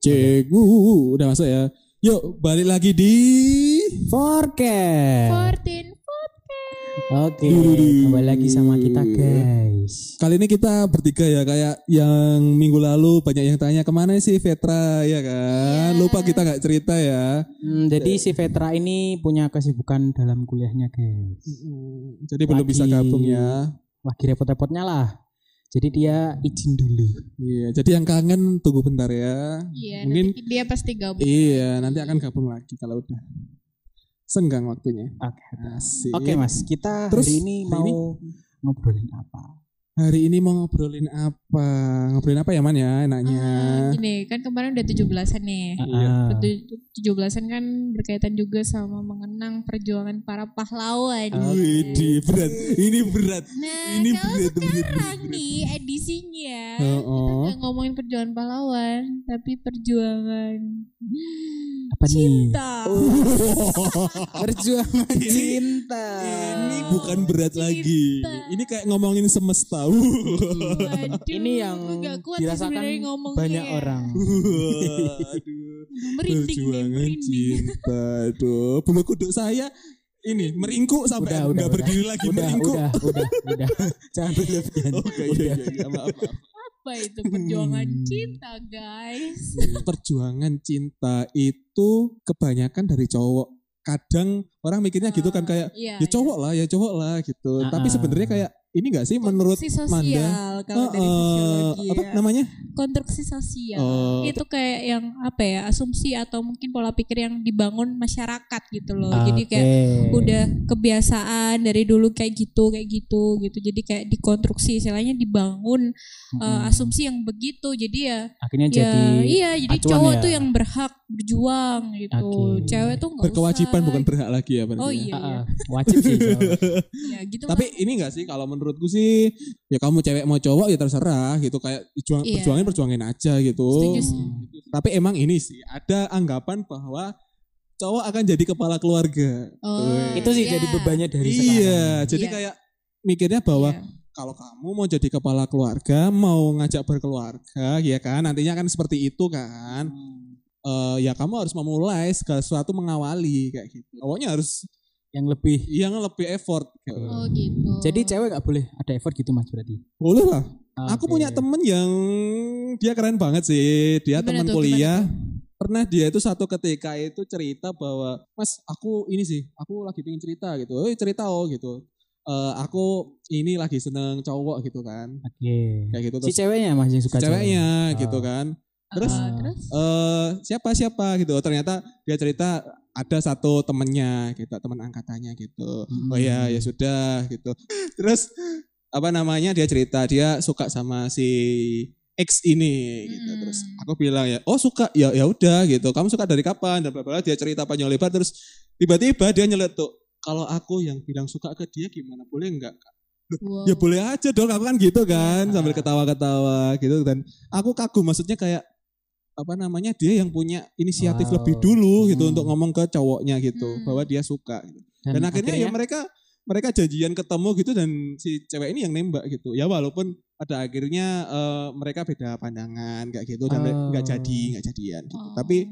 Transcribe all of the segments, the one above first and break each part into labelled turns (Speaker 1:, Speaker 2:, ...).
Speaker 1: Cegu udah masuk ya. Yuk balik lagi di
Speaker 2: Forecast.
Speaker 3: 14
Speaker 2: Oke, kembali lagi sama kita guys.
Speaker 1: kali ini kita bertiga ya kayak yang minggu lalu banyak yang tanya ke mana sih Vetra ya kan. Lupa kita nggak cerita ya.
Speaker 2: Hmm, jadi si Vetra ini punya kesibukan dalam kuliahnya guys.
Speaker 1: Jadi belum bisa
Speaker 2: Lagi-
Speaker 1: gabung ya.
Speaker 2: Lagi repot-repotnya lah. Jadi dia izin dulu.
Speaker 1: Iya, jadi yang kangen tunggu bentar ya.
Speaker 3: Iya,
Speaker 1: Mungkin
Speaker 3: nanti dia pasti gabung.
Speaker 1: iya nanti akan gabung lagi kalau udah senggang waktunya.
Speaker 2: Oke.
Speaker 1: Asik.
Speaker 2: Oke mas, kita
Speaker 1: Terus
Speaker 2: hari ini
Speaker 1: hari
Speaker 2: mau
Speaker 1: ini?
Speaker 2: ngobrolin apa?
Speaker 1: Hari ini mau ngobrolin apa? Ngobrolin apa ya man ya enaknya?
Speaker 3: Ah, gini, kan kemarin udah 17-an nih.
Speaker 2: Ah,
Speaker 3: Tujuh 17-an kan berkaitan juga sama mengenang perjuangan para pahlawan.
Speaker 1: Wih, di berat. Ini berat.
Speaker 3: Nah,
Speaker 1: Ini
Speaker 3: kalau
Speaker 1: berat, berat,
Speaker 3: sekarang
Speaker 1: berat.
Speaker 3: nih edisinya
Speaker 1: Oh,
Speaker 3: kita
Speaker 1: oh.
Speaker 3: nggak ngomongin perjuangan pahlawan, tapi perjuangan
Speaker 2: Apa nih?
Speaker 3: cinta.
Speaker 2: Perjuangan cinta.
Speaker 1: Ini bukan berat lagi. Ini kayak ngomongin semesta.
Speaker 3: Waduh,
Speaker 2: Ini yang
Speaker 3: kuat sih
Speaker 2: dirasakan banyak orang.
Speaker 1: Aduh.
Speaker 3: Merinding
Speaker 1: Perjuangan cinta. Aduh, bulu kuduk saya ini meringkuk sampai
Speaker 2: Udah, udah,
Speaker 1: nggak
Speaker 2: udah.
Speaker 1: berdiri lagi
Speaker 2: Udah,
Speaker 1: meringkuk.
Speaker 2: udah, udah, udah. Jangan berlebihan.
Speaker 1: Oke, iya, iya, iya, maaf, maaf.
Speaker 3: Apa itu perjuangan
Speaker 2: Hmm.
Speaker 3: cinta, guys?
Speaker 1: Perjuangan cinta itu kebanyakan dari cowok. Kadang orang mikirnya gitu kan kayak
Speaker 3: Iya,
Speaker 1: ya cowok lah, ya cowok lah gitu.
Speaker 2: Ah,
Speaker 1: Tapi
Speaker 2: ah.
Speaker 1: sebenarnya kayak ini gak sih menurut
Speaker 3: konstruksi sosial
Speaker 1: Manda?
Speaker 3: kalau dari
Speaker 1: Eh, eh,
Speaker 3: sosiologi
Speaker 1: apa
Speaker 3: ya.
Speaker 1: namanya?
Speaker 3: konstruksi sosial
Speaker 1: Oh,
Speaker 3: itu kayak yang apa ya asumsi atau mungkin pola pikir yang dibangun masyarakat gitu loh jadi kayak udah kebiasaan dari dulu kayak gitu kayak gitu gitu jadi kayak dikonstruksi istilahnya dibangun eh,
Speaker 2: Mm-mm.
Speaker 3: asumsi yang begitu jadi ya
Speaker 2: akhirnya
Speaker 3: ya
Speaker 2: jadi
Speaker 3: iya jadi cowok
Speaker 2: ya?
Speaker 3: tuh yang berhak berjuang gitu
Speaker 2: Oke.
Speaker 3: cewek tuh nggak
Speaker 1: berkewajiban
Speaker 3: usah.
Speaker 1: bukan berhak lagi ya berarti.
Speaker 3: oh
Speaker 1: ya?
Speaker 3: iya, iya.
Speaker 2: wajib sih. cowok.
Speaker 3: ya gitu
Speaker 1: Tapi
Speaker 3: lah.
Speaker 1: ini gak sih kalau menurutku sih ya kamu cewek mau cowok ya terserah gitu kayak juang,
Speaker 3: Iya.
Speaker 1: perjuangin perjuangin aja gitu.
Speaker 3: Setuju sih.
Speaker 1: Tapi emang ini sih ada anggapan bahwa cowok akan jadi kepala keluarga.
Speaker 3: Oh,
Speaker 1: Tuh.
Speaker 2: Itu sih
Speaker 3: iya.
Speaker 2: jadi bebannya dari
Speaker 1: Iya,
Speaker 2: sekarang.
Speaker 1: jadi
Speaker 3: Iya.
Speaker 1: kayak mikirnya bahwa
Speaker 3: Iya.
Speaker 1: kalau kamu mau jadi kepala keluarga, mau ngajak berkeluarga, ya kan nantinya kan seperti itu kan. Eh, ya kamu harus memulai segala sesuatu mengawali kayak gitu. Pokoknya harus
Speaker 2: yang lebih.
Speaker 1: yang lebih effort. gitu.
Speaker 3: oh gitu
Speaker 2: Jadi cewek nggak boleh ada effort gitu mas berarti.
Speaker 1: Boleh lah. Aku
Speaker 2: Oke.
Speaker 1: punya temen yang dia keren banget sih. Dia
Speaker 3: Gimana
Speaker 1: teman
Speaker 3: tuh,
Speaker 1: kuliah. Pernah dia itu satu ketika itu cerita bahwa, Mas, aku ini sih, aku lagi pengen cerita gitu. Oh cerita oh gitu. Eh, aku ini lagi seneng cowok gitu kan.
Speaker 2: Oke.
Speaker 1: Kayak gitu
Speaker 2: Si
Speaker 1: terus
Speaker 2: ceweknya mas yang suka cewek.
Speaker 1: ceweknya gitu
Speaker 2: Oh.
Speaker 1: kan. Terus
Speaker 3: Ah, terus
Speaker 1: eh siapa siapa gitu. Oh, ternyata dia cerita ada satu temennya gitu, teman angkatannya gitu.
Speaker 2: Hmm.
Speaker 1: Oh ya, ya sudah gitu. Terus apa namanya dia cerita dia suka sama si X ini gitu.
Speaker 3: Hmm.
Speaker 1: Terus aku bilang ya, oh suka ya ya udah gitu. Kamu suka dari kapan? Dan bla dia cerita panjang lebar terus tiba-tiba dia nyeletuk. Kalau aku yang bilang suka ke dia gimana? Boleh enggak?
Speaker 3: wow.
Speaker 1: Ya boleh aja dong, aku kan gitu kan,
Speaker 2: Iya.
Speaker 1: sambil ketawa-ketawa gitu dan aku kagum maksudnya kayak apa namanya dia yang punya inisiatif
Speaker 2: Wow.
Speaker 1: lebih dulu gitu
Speaker 2: Hmm.
Speaker 1: untuk ngomong ke cowoknya gitu
Speaker 3: Hmm.
Speaker 1: bahwa dia suka gitu. Dan, akhirnya, ya mereka mereka janjian ketemu gitu dan si cewek ini yang nembak gitu. Ya walaupun pada akhirnya eh, mereka beda pandangan kayak gitu dan
Speaker 2: Oh.
Speaker 1: nggak jadi nggak jadian gitu.
Speaker 3: Oh.
Speaker 1: Tapi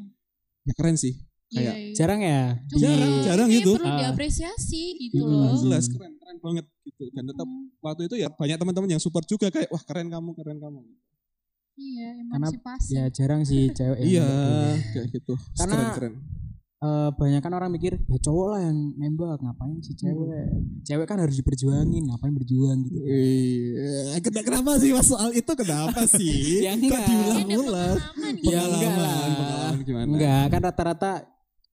Speaker 1: ya keren sih.
Speaker 3: Iya,
Speaker 1: kayak
Speaker 3: iya.
Speaker 2: jarang ya.
Speaker 3: Cuma
Speaker 1: Jarang,
Speaker 3: ini
Speaker 1: jarang
Speaker 3: kayak
Speaker 1: gitu.
Speaker 3: perlu
Speaker 2: Ah.
Speaker 3: diapresiasi gitu
Speaker 2: Hmm.
Speaker 3: loh.
Speaker 1: Jelas keren, keren banget gitu. Dan tetap
Speaker 3: Hmm.
Speaker 1: waktu itu ya banyak teman-teman yang support juga kayak wah keren kamu, keren kamu.
Speaker 3: Iya,
Speaker 2: Karena
Speaker 3: emansipasi.
Speaker 2: Ya jarang sih cewek. yang
Speaker 1: Iya,
Speaker 2: kayak gitu.
Speaker 1: kayak gitu.
Speaker 2: Karena-
Speaker 1: keren, keren.
Speaker 2: Eh, banyak kan orang mikir ya cowok lah yang nembak ngapain sih cewek cewek kan harus diperjuangin ngapain berjuang gitu
Speaker 1: Iya, Ken- kenapa sih mas soal itu kenapa sih?
Speaker 2: Ya
Speaker 1: Kok
Speaker 2: enggak.
Speaker 3: Ada
Speaker 1: diulang-ulang?
Speaker 2: Ya
Speaker 3: ya.
Speaker 2: enggak lah.
Speaker 1: pengalaman gimana?
Speaker 2: enggak kan rata-rata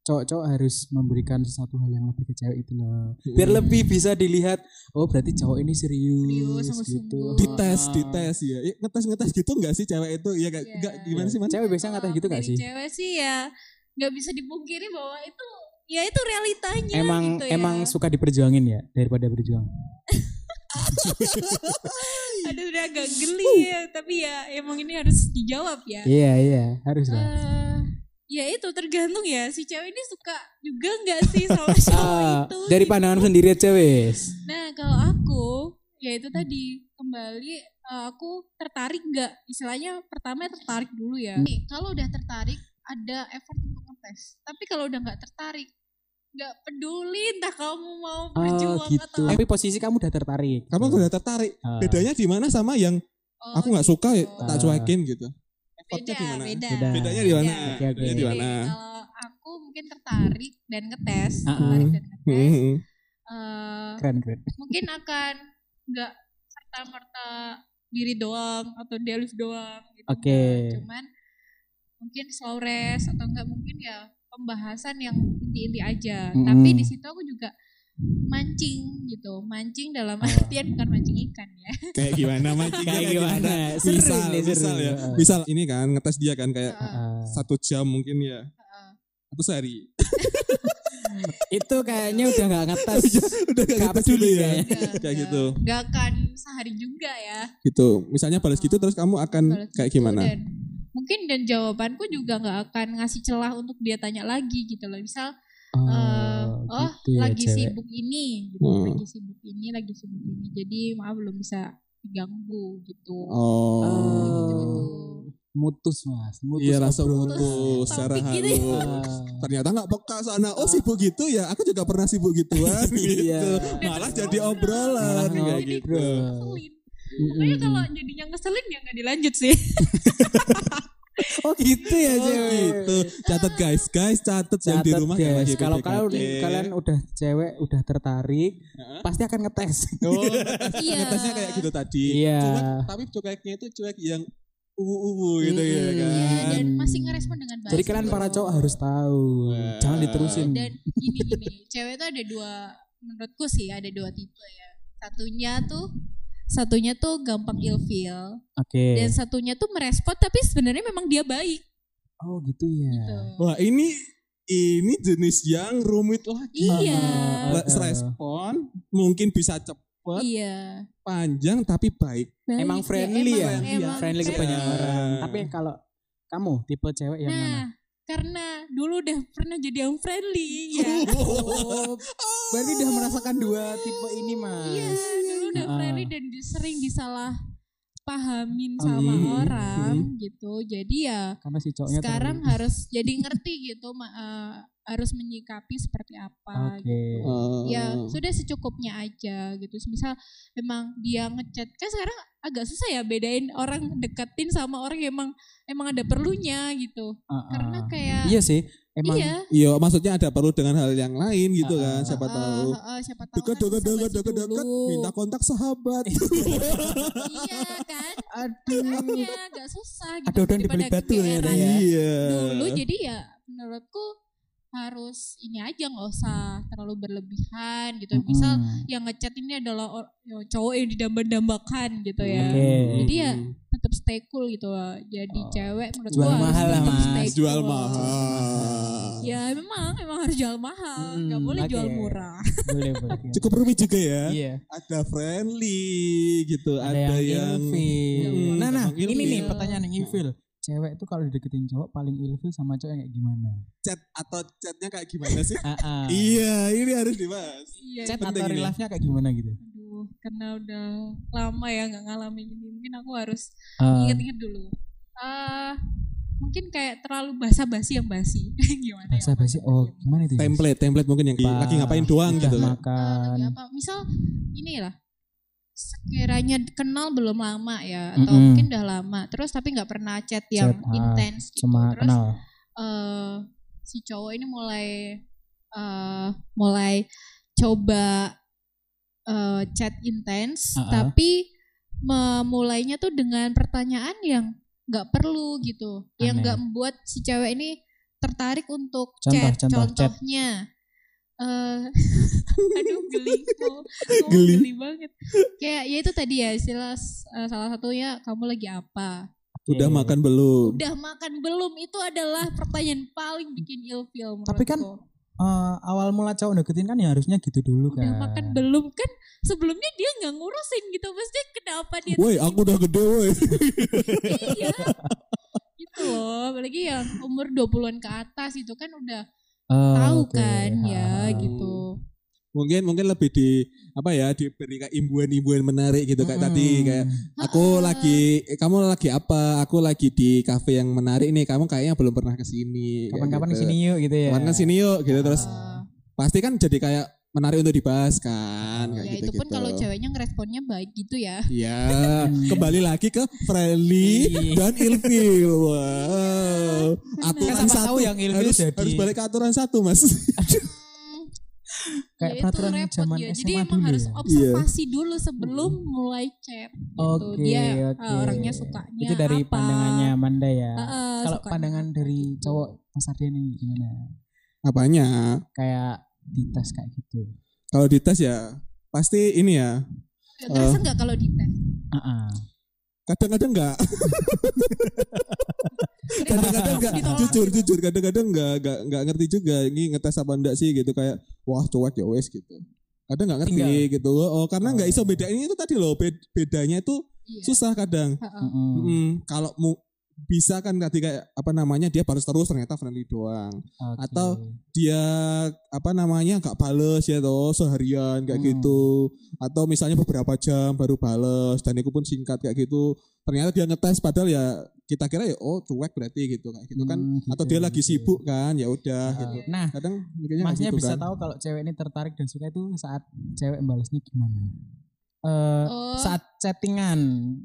Speaker 2: cowok-cowok harus memberikan sesuatu hal yang lebih ke cewek itu loh biar lebih bisa dilihat oh berarti cowok ini serius,
Speaker 3: Serius, sungguh-sungguh.
Speaker 2: gitu
Speaker 1: Dites,
Speaker 2: Ah.
Speaker 1: dites ya. Eh, Ngetes, ngetes gitu enggak sih cewek itu? Iya, kayak
Speaker 3: Iya.
Speaker 1: enggak gimana sih man?
Speaker 2: cewek biasanya ngatain gitu gak
Speaker 3: Dari
Speaker 2: sih
Speaker 3: Cewek sih ya nggak bisa dipungkiri bahwa itu ya itu realitanya
Speaker 2: emang
Speaker 3: gitu ya.
Speaker 2: emang suka diperjuangin ya daripada berjuang
Speaker 3: Aduh udah agak geli ya, tapi ya emang ini harus dijawab ya.
Speaker 2: iya iya harus lah
Speaker 3: Eh, ya itu tergantung ya si cewek ini suka juga nggak sih sama cowok
Speaker 2: Ah,
Speaker 3: itu.
Speaker 2: dari
Speaker 3: gitu.
Speaker 2: pandangan sendiri wes
Speaker 3: Nah kalau aku ya itu tadi kembali eh, aku tertarik nggak istilahnya pertama tertarik dulu ya Nih, kalau udah tertarik ada effort untuk ngetes tapi kalau udah nggak tertarik nggak peduli entah kamu mau
Speaker 2: Oh
Speaker 3: berjuang
Speaker 2: gitu.
Speaker 3: atau
Speaker 2: Tapi posisi kamu udah tertarik.
Speaker 1: Kamu udah tertarik.
Speaker 2: Ah.
Speaker 1: Bedanya di mana sama yang
Speaker 3: Oh,
Speaker 1: aku nggak suka ya
Speaker 3: gitu.
Speaker 1: tak cuekin gitu.
Speaker 3: Beda
Speaker 1: Effortnya di mana?
Speaker 3: beda
Speaker 2: Beda.
Speaker 1: Bedanya di mana?
Speaker 3: Beda.
Speaker 2: Oke, oke.
Speaker 1: Bedanya di
Speaker 3: Jadi,
Speaker 1: mana?
Speaker 3: kalau aku mungkin tertarik dan ngetes
Speaker 2: Ah, ah.
Speaker 3: tertarik dan ngetes
Speaker 1: Hmm.
Speaker 3: eh,
Speaker 2: Keren keren.
Speaker 3: mungkin akan nggak serta merta diri doang atau Delif doang gitu
Speaker 2: Oke.
Speaker 3: nggak. cuman mungkin slow rest atau enggak mungkin ya pembahasan yang inti-inti aja
Speaker 2: Mm-mm.
Speaker 3: tapi di situ aku juga mancing gitu mancing dalam artian bukan mancing ikan ya
Speaker 1: Kayak gimana mancingnya
Speaker 2: Kayak gimana? Seru
Speaker 1: Misal,
Speaker 2: nih, seru.
Speaker 1: misal ya. Misal ini kan ngetes dia kan kayak
Speaker 2: Ah.
Speaker 1: satu jam mungkin ya.
Speaker 3: Heeh.
Speaker 1: Atau sehari.
Speaker 2: Itu kayaknya udah gak ngetes.
Speaker 1: Udah gak
Speaker 2: Gak
Speaker 1: ngetes
Speaker 2: peduli
Speaker 1: dulu ya.
Speaker 3: Nggak-
Speaker 1: Kayak
Speaker 3: nggak-
Speaker 1: gitu.
Speaker 3: nggak akan sehari juga ya
Speaker 1: Gitu. Misalnya balas gitu terus kamu akan
Speaker 3: Balas
Speaker 1: kayak
Speaker 3: gitu.
Speaker 1: gimana?
Speaker 3: dan mungkin dan jawabanku juga nggak akan ngasih celah untuk dia tanya lagi gitu loh misal eh, oh
Speaker 2: gitu ya,
Speaker 3: lagi
Speaker 2: cewek.
Speaker 3: sibuk ini gitu
Speaker 1: Hmm.
Speaker 3: lagi sibuk ini lagi sibuk ini jadi maaf belum bisa diganggu gitu
Speaker 1: Oh.
Speaker 3: gitu-gitu.
Speaker 2: Mutus mas. Mutus
Speaker 1: Iya langsung putus secara
Speaker 3: gitu ya.
Speaker 1: halus.
Speaker 2: Ah.
Speaker 1: Ternyata nggak peka sana. Oh sibuk gitu ya. Aku juga pernah sibuk gituan gitu.
Speaker 2: Iya.
Speaker 1: Malah jadi obrolan
Speaker 2: Malah
Speaker 1: kayak gitu.
Speaker 3: ngeselin pokoknya kalau jadinya ngeselin ya nggak dilanjut sih
Speaker 2: Oh gitu ya
Speaker 1: Oh
Speaker 2: cewek.
Speaker 1: gitu. Catat guys, guys catat yang di rumah
Speaker 2: guys.
Speaker 1: lagi
Speaker 2: Kalau kalian kalian udah cewek udah tertarik,
Speaker 1: Heeh.
Speaker 2: pasti akan ngetes.
Speaker 1: Oh,
Speaker 3: Iya.
Speaker 1: ngetesnya kayak gitu tadi.
Speaker 2: Iya.
Speaker 1: Cuma tapi cueknya itu cuek yang uwu-uwu gitu ya
Speaker 2: Mm.
Speaker 1: kan.
Speaker 3: Iya, dan masih ngerespon dengan baik
Speaker 2: Jadi kalian para
Speaker 3: gitu.
Speaker 2: cowok harus tahu,
Speaker 1: Wah.
Speaker 2: jangan diterusin.
Speaker 3: dan gini gini cewek tuh ada dua menurutku sih ada dua tipe ya satunya tuh satunya tuh gampang ilfeel
Speaker 2: Oke.
Speaker 3: dan satunya tuh merespon tapi sebenarnya memang dia baik
Speaker 2: Oh gitu ya.
Speaker 3: gitu.
Speaker 1: Wah, ini ini jenis yang rumit lagi.
Speaker 3: Iya.
Speaker 1: Let's respon mungkin bisa cepet,
Speaker 3: Iya.
Speaker 1: panjang tapi baik.
Speaker 3: Baik.
Speaker 2: Emang friendly ya,
Speaker 3: emang- emang
Speaker 2: friendly ke banyak
Speaker 1: friendly.
Speaker 2: orang. Tapi kalau kamu tipe cewek yang mana?
Speaker 3: Nah, karena dulu udah pernah jadi yang friendly ya.
Speaker 2: Oh, berarti udah merasakan dua tipe ini mas.
Speaker 3: Iya, udah
Speaker 2: Ah.
Speaker 3: friendly dan sering disalah pahamin sama
Speaker 1: Hmm,
Speaker 3: orang gitu. Jadi ya
Speaker 2: Karena si cowoknya
Speaker 3: sekarang
Speaker 2: terlalu-
Speaker 3: harus jadi ngerti gitu ma- eh, harus menyikapi seperti apa
Speaker 2: Oke.
Speaker 3: gitu.
Speaker 1: Oh.
Speaker 3: Ya sudah secukupnya aja gitu. Misal emang dia ngechat kan sekarang agak susah ya bedain orang deketin sama orang yang emang emang ada perlunya gitu.
Speaker 2: Ah, ah.
Speaker 3: Karena kayak
Speaker 2: Iya sih, emang
Speaker 3: iya.
Speaker 1: Iya, maksudnya ada perlu dengan hal yang lain gitu
Speaker 2: Ah,
Speaker 1: kan, siapa
Speaker 3: eh,
Speaker 1: tahu.
Speaker 3: eh, siapa tahu
Speaker 1: Dekat, dekat, dekat, dekat, dekat, minta kontak sahabat.
Speaker 3: iya kan
Speaker 2: aduh.
Speaker 3: makanya agak susah gitu
Speaker 2: Ada udang di
Speaker 3: daripada
Speaker 2: balik batu
Speaker 3: kegeeran
Speaker 2: ya.
Speaker 1: Iya.
Speaker 3: dulu jadi ya menurutku harus ini aja nggak usah terlalu berlebihan gitu misal
Speaker 2: Mm-mm.
Speaker 3: yang ngechat ini adalah ya, cowok yang didamba-dambakan gitu ya
Speaker 2: Oke.
Speaker 3: jadi ya tetap stay cool gitu jadi
Speaker 2: Oh.
Speaker 3: cewek menurut
Speaker 2: Jual
Speaker 3: gua harus
Speaker 2: mahal lah,
Speaker 3: tetap
Speaker 2: Mas.
Speaker 3: stay
Speaker 1: jual
Speaker 3: cool.
Speaker 1: mahal.
Speaker 3: Ya memang memang harus jual mahal nggak
Speaker 2: Hmm,
Speaker 3: boleh jual
Speaker 2: oke.
Speaker 3: murah
Speaker 2: boleh boleh.
Speaker 1: Cukup rumit juga ya.
Speaker 2: Iya.
Speaker 1: Ada friendly gitu,
Speaker 2: Ada,
Speaker 1: ada,
Speaker 2: yang,
Speaker 1: yang,
Speaker 2: ilfil.
Speaker 1: Hmm,
Speaker 2: nah, nah,
Speaker 1: gampang
Speaker 2: ini nih pertanyaan yang ilfil. Cewek itu kalau dideketin cowok paling ilfil sama cowok yang kayak gimana?
Speaker 1: chat atau chatnya kayak gimana sih?
Speaker 2: Ah, ah.
Speaker 1: iya, ini harus dibahas.
Speaker 3: iya
Speaker 2: Chat
Speaker 1: penting
Speaker 2: atau life-nya kayak gimana gitu?
Speaker 3: aduh karena udah lama ya nggak ngalamin ini mungkin aku harus
Speaker 2: Ah,
Speaker 3: inget-inget dulu ah mungkin kayak terlalu basa-basi yang basi gimana ya
Speaker 2: bahasa basi. Oh, gimana itu?
Speaker 1: Template, template mungkin yang
Speaker 2: Apa?
Speaker 1: lagi ngapain doang gitu
Speaker 2: makan.
Speaker 3: lagi apa misal ini lah sekiranya kenal belum lama ya atau
Speaker 2: Mm-mm.
Speaker 3: mungkin udah lama terus tapi nggak pernah chat yang
Speaker 2: Chat, ah,
Speaker 3: intens gitu
Speaker 2: Cuma
Speaker 3: terus
Speaker 2: kenal.
Speaker 3: eh, si cowok ini mulai eh, mulai coba eh, chat intens
Speaker 2: Ah, ah.
Speaker 3: tapi memulainya tuh dengan pertanyaan yang nggak perlu gitu yang
Speaker 2: Aneh.
Speaker 3: nggak membuat si cewek ini tertarik untuk
Speaker 2: Contoh,
Speaker 3: chat
Speaker 2: contoh, chat.
Speaker 3: contohnya eh aduh geli kok
Speaker 1: Geli.
Speaker 3: geli banget kayak ya itu tadi ya istilah eh, salah satunya kamu lagi apa
Speaker 1: Udah
Speaker 2: Oke.
Speaker 1: makan belum?
Speaker 3: udah makan belum itu adalah pertanyaan paling bikin ilfil
Speaker 2: Tapi kan. Eh, awal mula cowok deketin kan ya harusnya gitu dulu kan.
Speaker 3: udah makan belum kan sebelumnya dia nggak ngurusin gitu pasti kenapa dia
Speaker 1: Woi, aku udah gede woi.
Speaker 3: iya gitu loh apalagi yang umur 20-an ke atas itu kan udah
Speaker 2: Oh,
Speaker 3: tahu
Speaker 2: oke.
Speaker 3: kan ya
Speaker 2: Ah.
Speaker 3: gitu
Speaker 1: mungkin mungkin lebih di apa ya diberi kayak imbuan-imbuan menarik gitu kayak tadi kayak aku lagi kamu lagi apa aku lagi di kafe yang menarik nih kamu kayaknya belum pernah ke sini
Speaker 2: Kapan-kapan
Speaker 1: gitu.
Speaker 2: ke sini yuk gitu ya.
Speaker 1: kapan ke sini yuk gitu terus
Speaker 3: Eh,
Speaker 1: pasti kan jadi kayak menarik untuk dibahas kan kayak
Speaker 3: ya
Speaker 1: gitu
Speaker 3: itu pun kalau ceweknya ngeresponnya baik gitu ya.
Speaker 1: Ya, kembali lagi ke friendly dan ilfil. Wow. Aturan
Speaker 2: Kan siapa
Speaker 1: satu
Speaker 2: tahu yang ilfil
Speaker 1: harus,
Speaker 2: jadi-
Speaker 1: harus balik ke aturan satu, Mas.
Speaker 2: Kayak
Speaker 3: Ya, itu
Speaker 2: peraturan
Speaker 3: repot
Speaker 2: zaman
Speaker 3: ya.
Speaker 2: SMA
Speaker 3: Jadi emang
Speaker 2: dulu
Speaker 3: harus
Speaker 2: ya?
Speaker 3: observasi dulu sebelum mulai chat. Gitu.
Speaker 2: Oke,
Speaker 3: Dia eh,
Speaker 2: oke.
Speaker 3: orangnya sukanya
Speaker 2: Itu dari
Speaker 3: apa.
Speaker 2: pandangannya Amanda ya.
Speaker 3: Heeh,
Speaker 2: Kalau
Speaker 3: sukanya
Speaker 2: pandangan dari
Speaker 3: gitu.
Speaker 2: cowok Mas Ardian ini gimana?
Speaker 1: Apanya?
Speaker 2: Kayak di tes kayak gitu.
Speaker 1: Kalau dites ya pasti ini ya.
Speaker 3: Nggak Kerasa nggak kalau di tes?
Speaker 2: Heeh.
Speaker 1: Kadang-kadang enggak. kadang-kadang enggak.
Speaker 3: Ditolak
Speaker 1: Jujur, jujur. Kadang-kadang enggak, enggak, enggak ngerti juga. Ini ngetes apa enggak sih gitu kayak wah cuek ya wes gitu. Kadang enggak ngerti
Speaker 2: Tinggal.
Speaker 1: gitu. Oh, karena enggak iso bedain itu tadi loh. bed- Bedanya itu
Speaker 3: Iya.
Speaker 1: susah kadang.
Speaker 3: Heeh.
Speaker 2: Mm-mm.
Speaker 1: Mm, kalau mu bisa kan kayak apa namanya dia balas terus ternyata friendly doang.
Speaker 2: Oke.
Speaker 1: Atau Dia apa namanya nggak bales ya toh seharian kayak
Speaker 2: Hmm.
Speaker 1: gitu. Atau misalnya beberapa jam baru bales dan itu pun singkat kayak gitu. Ternyata dia ngetes padahal ya kita kira ya oh cuek berarti gitu kayak gitu kan.
Speaker 2: Hmm,
Speaker 1: Atau
Speaker 2: gitu,
Speaker 1: dia lagi
Speaker 2: gitu.
Speaker 1: sibuk kan ya udah
Speaker 2: Ah,
Speaker 1: gitu.
Speaker 2: Nah,
Speaker 1: Kadang
Speaker 2: masnya
Speaker 1: gitu
Speaker 2: bisa
Speaker 1: kan.
Speaker 2: tahu kalau cewek ini tertarik dan suka itu saat cewek balasnya gimana? Eh
Speaker 3: Oh.
Speaker 2: saat chattingan.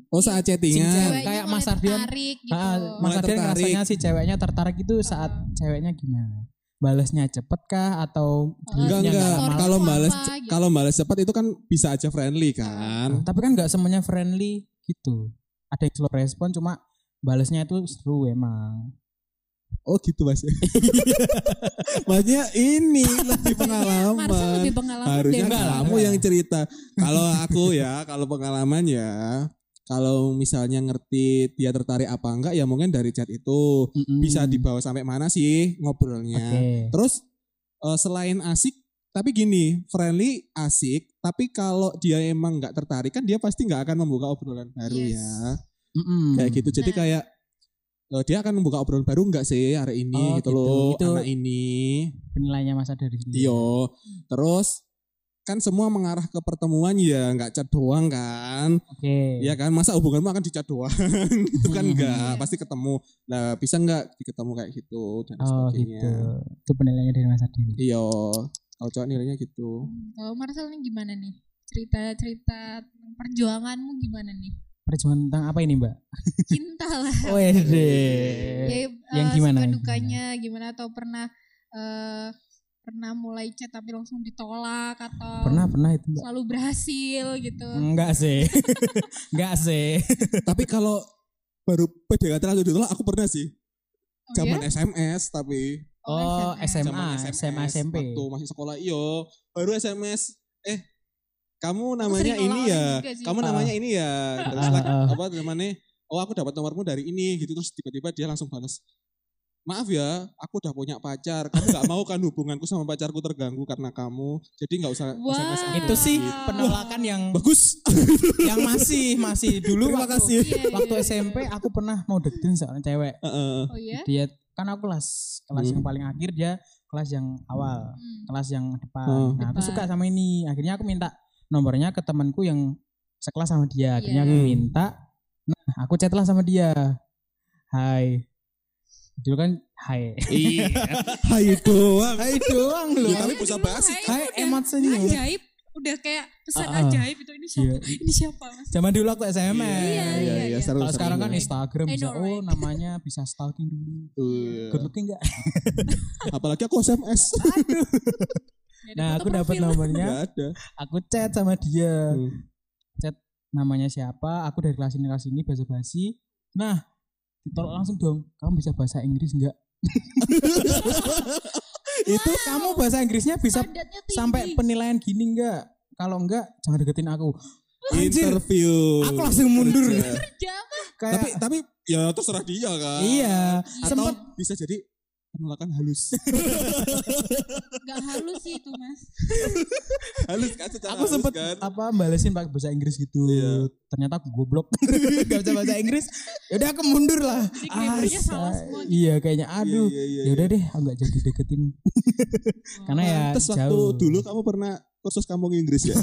Speaker 1: Oh saat
Speaker 2: Si
Speaker 1: chattingan.
Speaker 2: cewek kayak Mas Ardian.
Speaker 3: tertarik gitu.
Speaker 2: Ah,
Speaker 1: Mulai
Speaker 2: Mas Ardian ngerasanya si ceweknya tertarik itu saat ceweknya gimana? Balasnya cepet kah atau
Speaker 1: Enggak enggak. Kalau balas
Speaker 3: gitu.
Speaker 1: kalau balas cepat itu kan bisa aja friendly kan.
Speaker 2: Tapi kan nggak semuanya friendly gitu. Ada yang slow respon cuma balasnya itu seru emang.
Speaker 1: Oh gitu mas. Maksudnya ini lebih pengalaman.
Speaker 3: lebih pengalaman
Speaker 1: Harusnya
Speaker 3: deh.
Speaker 1: kamu yang cerita. Kalau aku ya, kalau pengalaman ya, kalau misalnya ngerti dia tertarik apa enggak ya mungkin dari chat itu
Speaker 2: Mm-mm.
Speaker 1: bisa dibawa sampai mana sih ngobrolnya.
Speaker 2: Oke.
Speaker 1: Terus eh, selain asik, tapi gini, friendly asik, tapi kalau dia emang nggak tertarik kan dia pasti nggak akan membuka obrolan baru
Speaker 3: Yes.
Speaker 1: ya.
Speaker 2: Mm-mm.
Speaker 1: Kayak gitu. Jadi
Speaker 3: Nah.
Speaker 1: kayak dia akan membuka obrolan baru enggak sih hari ini
Speaker 2: Oh,
Speaker 1: gitu
Speaker 2: gitu.
Speaker 1: loh,
Speaker 2: Itu-
Speaker 1: anak ini.
Speaker 2: Penilaiannya masa dari sini.
Speaker 1: Iya. Terus kan semua mengarah ke pertemuan ya nggak chat doang kan.
Speaker 2: Oke.
Speaker 1: Ya kan masa hubunganmu akan di chat doang. itu kan enggak,
Speaker 3: Iya.
Speaker 1: pasti ketemu. Nah, bisa enggak ketemu kayak gitu dan
Speaker 2: Oh
Speaker 1: sebagainya.
Speaker 2: gitu. Itu penilaiannya dari Mas Ardian.
Speaker 1: Iya. Kalau cowok nilainya gitu.
Speaker 3: Hmm, Kalau Marcel nih gimana nih? Cerita-cerita tentang perjuanganmu gimana nih?
Speaker 2: Perjuangan tentang apa ini Mbak?
Speaker 3: Cinta lah.
Speaker 2: Wede.
Speaker 3: Ya,
Speaker 2: yang
Speaker 3: eh,
Speaker 2: gimana?
Speaker 3: suka dukanya gimana atau pernah eh, pernah mulai chat tapi langsung ditolak atau
Speaker 2: Pernah pernah itu Mbak?
Speaker 3: selalu berhasil gitu.
Speaker 2: Enggak sih. Enggak sih.
Speaker 1: tapi kalau baru PDKT langsung ditolak aku pernah sih.
Speaker 3: Oh,
Speaker 1: Zaman
Speaker 3: ya?
Speaker 1: SMS tapi
Speaker 2: Oh,
Speaker 3: SMS.
Speaker 1: zaman
Speaker 2: SMA, SMA, SMP.
Speaker 1: Waktu masih sekolah iyo baru SMS eh kamu namanya ini ya kamu
Speaker 2: Ah.
Speaker 1: namanya ini ya terus
Speaker 2: Ah,
Speaker 1: like,
Speaker 2: ah.
Speaker 1: apa namanya oh aku dapat nomormu dari ini gitu terus tiba-tiba dia langsung balas maaf ya aku udah punya pacar kamu nggak mau kan hubunganku sama pacarku terganggu karena kamu jadi nggak usah. SMS aku."
Speaker 2: Itu sih
Speaker 3: Wow.
Speaker 2: penolakan yang
Speaker 1: bagus
Speaker 2: yang masih masih dulu
Speaker 1: terima
Speaker 2: waktu,
Speaker 1: kasih
Speaker 3: Iya,
Speaker 2: waktu
Speaker 3: iya.
Speaker 2: SMP aku pernah mau deketin seorang cewek.
Speaker 1: Heeh.
Speaker 3: Oh ya?
Speaker 2: Dia kan aku kelas kelas
Speaker 1: Hmm.
Speaker 2: yang paling akhir dia kelas yang awal,
Speaker 3: Hmm.
Speaker 2: kelas yang depan.
Speaker 1: Hmm.
Speaker 2: Nah, aku
Speaker 3: Depan.
Speaker 2: suka sama ini. Akhirnya aku minta nomornya ke temanku yang sekelas sama dia. Akhirnya aku
Speaker 1: Iya.
Speaker 2: minta. Nah, aku chat lah sama dia. Hai. Dulu kan hai.
Speaker 1: iya hai doang
Speaker 2: hai doang loh.
Speaker 1: Ya, tapi bisa basi
Speaker 2: Hai emot senyum.
Speaker 3: Ajaib. Udah kayak pesan
Speaker 2: ah.
Speaker 3: ajaib itu ini siapa?
Speaker 2: Iya.
Speaker 3: Ini siapa mas?
Speaker 2: Zaman dulu aku SMS.
Speaker 3: Iya,
Speaker 1: iya
Speaker 3: iya.
Speaker 1: iya seru
Speaker 2: Kalau sekarang kan Instagram
Speaker 3: I
Speaker 2: bisa
Speaker 3: know,
Speaker 2: oh namanya bisa stalking dulu.
Speaker 1: Iya.
Speaker 2: Good looking enggak?
Speaker 1: apalagi aku SMS
Speaker 2: Nah, aku dapat nomornya, aku chat sama dia.
Speaker 1: Hmm.
Speaker 2: Namanya siapa? Aku dari kelas ini kelas ini bahasa basi. Nah, ditolak langsung dong. Kamu bisa bahasa Inggris enggak? Itu kamu bahasa Inggrisnya bisa sampai penilaian gini enggak? Kalau enggak, jangan deketin aku. Anjir,
Speaker 1: interview
Speaker 2: aku langsung mundur.
Speaker 1: Kerja.
Speaker 2: Kayak
Speaker 1: tapi tapi ya terserah dia kan
Speaker 2: iya,
Speaker 1: atau
Speaker 2: sempet
Speaker 1: bisa jadi penolakan halus
Speaker 3: Gak halus sih itu mas.
Speaker 1: halus kan secara
Speaker 2: aku
Speaker 1: halus
Speaker 2: sempet
Speaker 1: kan
Speaker 2: apa balesin pakai bahasa Inggris gitu.
Speaker 1: Iya.
Speaker 2: Ternyata aku goblok. Gak bisa bahasa Inggris. Yaudah aku mundur lah.
Speaker 3: Jadi salah semua gitu.
Speaker 2: Iya kayaknya aduh.
Speaker 1: Iya, iya, iya,
Speaker 2: Ya udah deh, aku nggak jadi deketin. Karena ya
Speaker 1: Terus waktu
Speaker 2: jauh.
Speaker 1: dulu kamu pernah kursus kampung Inggris ya?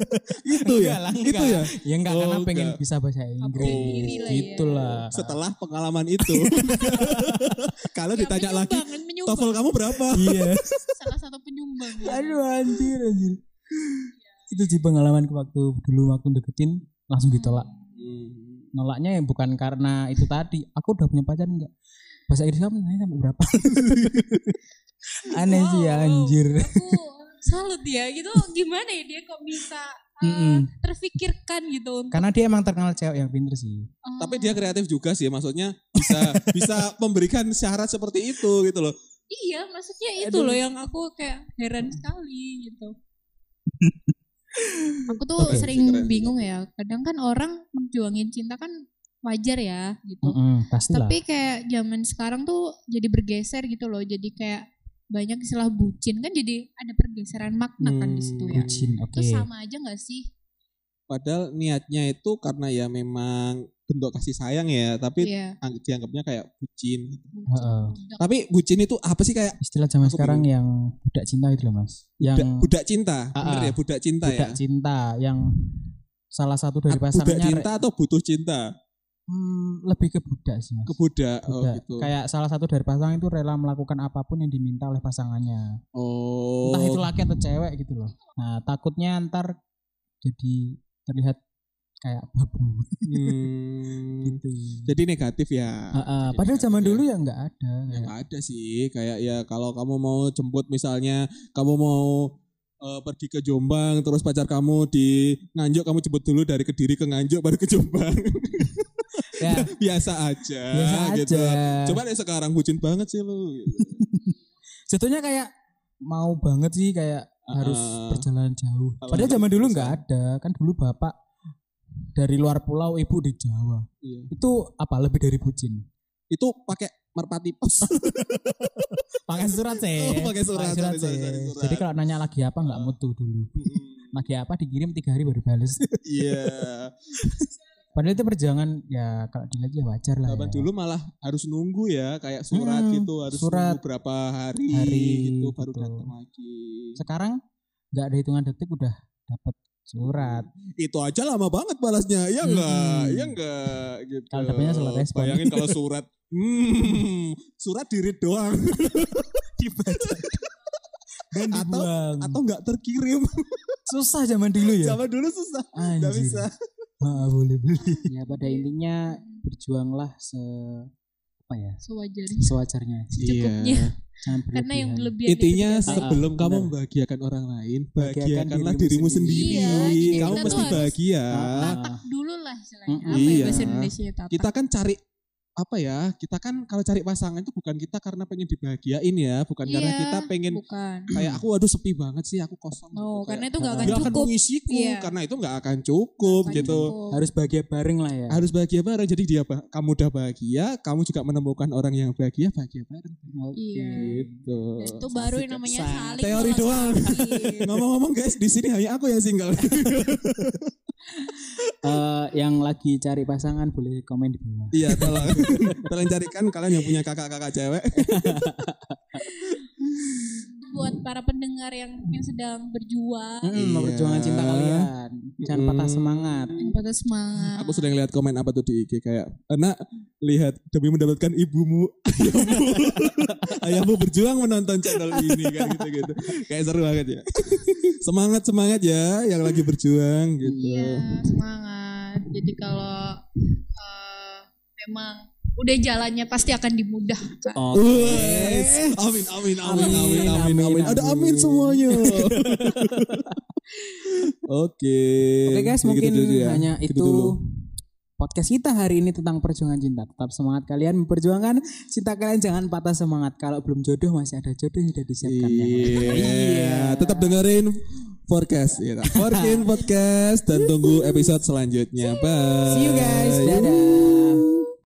Speaker 1: itu ya,
Speaker 2: Enggak lah,
Speaker 1: itu ya.
Speaker 2: Ya enggak
Speaker 1: Oh,
Speaker 2: karena pengen
Speaker 1: enggak.
Speaker 2: bisa bahasa Inggris.
Speaker 3: diri lah ya.
Speaker 2: Gitulah.
Speaker 1: Setelah pengalaman itu, kalau
Speaker 3: Ya,
Speaker 1: ditanya lagi. TOEFL kamu berapa?
Speaker 2: Iya.
Speaker 3: salah satu penyumbang. ya.
Speaker 2: Aduh anjir anjir. Itu sih pengalaman waktu dulu waktu deketin langsung ditolak.
Speaker 1: Hmm.
Speaker 2: Nolaknya ya bukan karena itu tadi. Aku udah punya pacar enggak? Bahasa Inggris kamu nanya sampai berapa? Aneh sih ya
Speaker 3: Wow,
Speaker 2: anjir.
Speaker 3: Aku salut ya gitu. Gimana ya dia kok bisa uh, terfikirkan gitu untuk
Speaker 2: Karena dia emang terkenal cewek yang pinter sih.
Speaker 3: oh,
Speaker 1: Tapi dia kreatif juga sih, maksudnya bisa bisa memberikan syarat seperti itu gitu loh.
Speaker 3: Iya, maksudnya itu loh yang aku kayak heran sekali gitu. aku tuh
Speaker 1: Oke,
Speaker 3: sering
Speaker 1: keren.
Speaker 3: bingung ya. Kadang kan orang memperjuangin cinta kan wajar ya gitu.
Speaker 2: Mm-mm, pastilah.
Speaker 3: Tapi kayak zaman sekarang tuh jadi bergeser gitu loh. Jadi kayak banyak istilah bucin kan jadi ada pergeseran makna kan di situ ya.
Speaker 2: Bucin, oke.
Speaker 3: Itu sama aja gak sih?
Speaker 1: Padahal niatnya itu karena ya memang bentuk kasih sayang ya, tapi ang- dianggapnya kayak bucin. gitu.
Speaker 3: Budak.
Speaker 1: Tapi bucin itu apa sih kayak
Speaker 2: Istilah zaman sekarang yang budak cinta itu loh mas. Yang
Speaker 1: budak, budak cinta,
Speaker 2: Ah,
Speaker 1: bener
Speaker 2: ah.
Speaker 1: ya budak cinta
Speaker 2: budak
Speaker 1: ya.
Speaker 2: cinta yang salah satu dari
Speaker 1: budak
Speaker 2: pasangannya
Speaker 1: cinta atau butuh cinta?
Speaker 2: Hmm, lebih ke budak sih mas.
Speaker 1: Ke budak, oh
Speaker 2: Budak.
Speaker 1: gitu.
Speaker 2: Kayak salah satu dari pasangan itu rela melakukan apa pun yang diminta oleh pasangannya.
Speaker 1: oh.
Speaker 2: Entah itu laki atau cewek gitu loh. Nah takutnya ntar jadi terlihat kayak babu
Speaker 1: Hmm,
Speaker 2: gitu.
Speaker 1: Jadi negatif ya.
Speaker 2: Ah,
Speaker 1: Jadi
Speaker 2: padahal zaman
Speaker 1: ya.
Speaker 2: dulu ya nggak ada.
Speaker 1: Ya nggak ada sih, kayak ya kalau kamu mau jemput misalnya kamu mau eh, pergi ke Jombang terus pacar kamu di Nganjuk kamu jemput dulu dari Kediri ke Nganjuk baru ke Jombang.
Speaker 2: Ya,
Speaker 1: Biasa aja
Speaker 2: biasa
Speaker 1: gitu.
Speaker 2: aja.
Speaker 1: Coba deh sekarang bucin banget sih lu. gitu.
Speaker 2: Sebetulnya kayak mau banget sih kayak
Speaker 1: Ah,
Speaker 2: harus perjalanan jauh. Padahal zaman dulu nggak ada. Kan dulu bapak dari luar pulau, ibu di Jawa.
Speaker 1: Iya.
Speaker 2: Itu apa lebih dari bucin?
Speaker 1: Itu pakai merpati pos.
Speaker 2: Pakai surat sih.
Speaker 1: Oh, pakai surat, sorry, sorry,
Speaker 2: sih.
Speaker 1: sorry, surat.
Speaker 2: Jadi kalau nanya lagi apa nggak mutu dulu. Lagi apa dikirim tiga hari baru bales.
Speaker 1: Iya.
Speaker 2: Padahal itu perjuangan ya kalau dilihat ya wajar lah. Ya.
Speaker 1: dulu malah harus nunggu ya, kayak surat
Speaker 2: Hmm,
Speaker 1: gitu harus
Speaker 2: surat.
Speaker 1: nunggu berapa hari,
Speaker 2: Hari,
Speaker 1: gitu baru
Speaker 2: betul.
Speaker 1: datang lagi.
Speaker 2: Sekarang nggak ada hitungan detik udah dapat surat.
Speaker 1: itu aja lama banget balasnya ya enggak
Speaker 2: Hmm.
Speaker 1: ya enggak gitu
Speaker 2: Kalau surat respon.
Speaker 1: bayangin kalau surat hmm, surat dirit doang
Speaker 2: Dibaca. Dan
Speaker 1: Atau-
Speaker 2: dibuang.
Speaker 1: atau enggak terkirim
Speaker 2: susah zaman dulu ya.
Speaker 1: zaman dulu susah enggak
Speaker 2: Anjir.
Speaker 1: bisa
Speaker 2: Ah, boleh boleh. Ya pada intinya berjuanglah se apa ya
Speaker 3: Sewajarnya.
Speaker 2: sewajarnya.
Speaker 3: Secukupnya.
Speaker 2: Jangan berlebihan.
Speaker 3: Karena yang berlebihan
Speaker 1: intinya sebelum
Speaker 2: Ah,
Speaker 1: kamu membahagiakan orang lain
Speaker 2: Bahagiakan
Speaker 1: bahagiakanlah
Speaker 2: dirimu
Speaker 1: dirimu
Speaker 2: sendiri.
Speaker 1: sendiri
Speaker 3: Iya,
Speaker 1: kamu
Speaker 3: kita
Speaker 1: mesti bahagia
Speaker 2: Ah.
Speaker 3: tatak dulu lah istilahnya.
Speaker 2: Mm-mm.
Speaker 3: Apa ya
Speaker 1: Iya.
Speaker 3: bahasa Indonesia tatak?
Speaker 1: kita kan cari apa ya kita kan kalau cari pasangan itu bukan kita karena pengen dibahagiain ya bukan karena
Speaker 3: Iya,
Speaker 1: kita pengen
Speaker 3: bukan.
Speaker 1: kayak aku aduh sepi banget sih aku kosong
Speaker 3: No,
Speaker 1: gitu.
Speaker 3: Oh, karena
Speaker 1: Kayak,
Speaker 3: itu gak akan
Speaker 1: nggak akan
Speaker 3: cukup.
Speaker 1: mengisiku
Speaker 3: Iya.
Speaker 1: karena itu nggak akan cukup
Speaker 3: Akan
Speaker 1: gitu
Speaker 3: cukup.
Speaker 2: harus bahagia bareng lah ya.
Speaker 1: harus bahagia bareng jadi dia kamu udah bahagia kamu juga menemukan orang yang bahagia bahagia bareng
Speaker 2: Oke.
Speaker 3: Iya.
Speaker 1: gitu
Speaker 3: Dan itu baru yang namanya
Speaker 2: Sa-
Speaker 3: saling
Speaker 1: teori doang. ngomong-ngomong guys di sini hanya aku yang single
Speaker 2: Eh, yang lagi cari pasangan boleh komen di bawah.
Speaker 1: iya tolong tolong carikan kalian yang punya kakak-kakak cewek
Speaker 3: buat para pendengar yang mungkin sedang berjuang
Speaker 2: Mm,
Speaker 1: Iya.
Speaker 2: memperjuangkan cinta kalian. Jangan
Speaker 1: Mm.
Speaker 2: patah semangat.
Speaker 3: yang patah semangat
Speaker 1: aku sering lihat komen apa tuh di IG kayak enak lihat demi mendapatkan ibumu ayahmu ayahmu berjuang menonton channel ini kayak gitu gitu kayak seru banget ya semangat semangat ya yang lagi berjuang gitu
Speaker 3: iya semangat jadi kalau eh, memang udah jalannya pasti akan dimudahkan
Speaker 2: Oke.
Speaker 1: Wes, amin amin amin amin amin amin
Speaker 2: Amin,
Speaker 1: ada amin
Speaker 2: amin.
Speaker 1: semuanya oke
Speaker 2: Oke guys,
Speaker 1: Gitu
Speaker 2: mungkin
Speaker 1: dulu ya.
Speaker 2: hanya
Speaker 1: Gitu
Speaker 2: itu
Speaker 1: dulu.
Speaker 2: podcast kita hari ini tentang perjuangan cinta. Tetap semangat kalian memperjuangkan cinta kalian jangan patah semangat. Kalau belum jodoh masih ada jodoh yang sudah disiapkan. ya.
Speaker 1: Iya. Tetap dengerin podcast ya. Forkin podcast dan tunggu episode selanjutnya. Bye.
Speaker 2: See you guys. Dadah.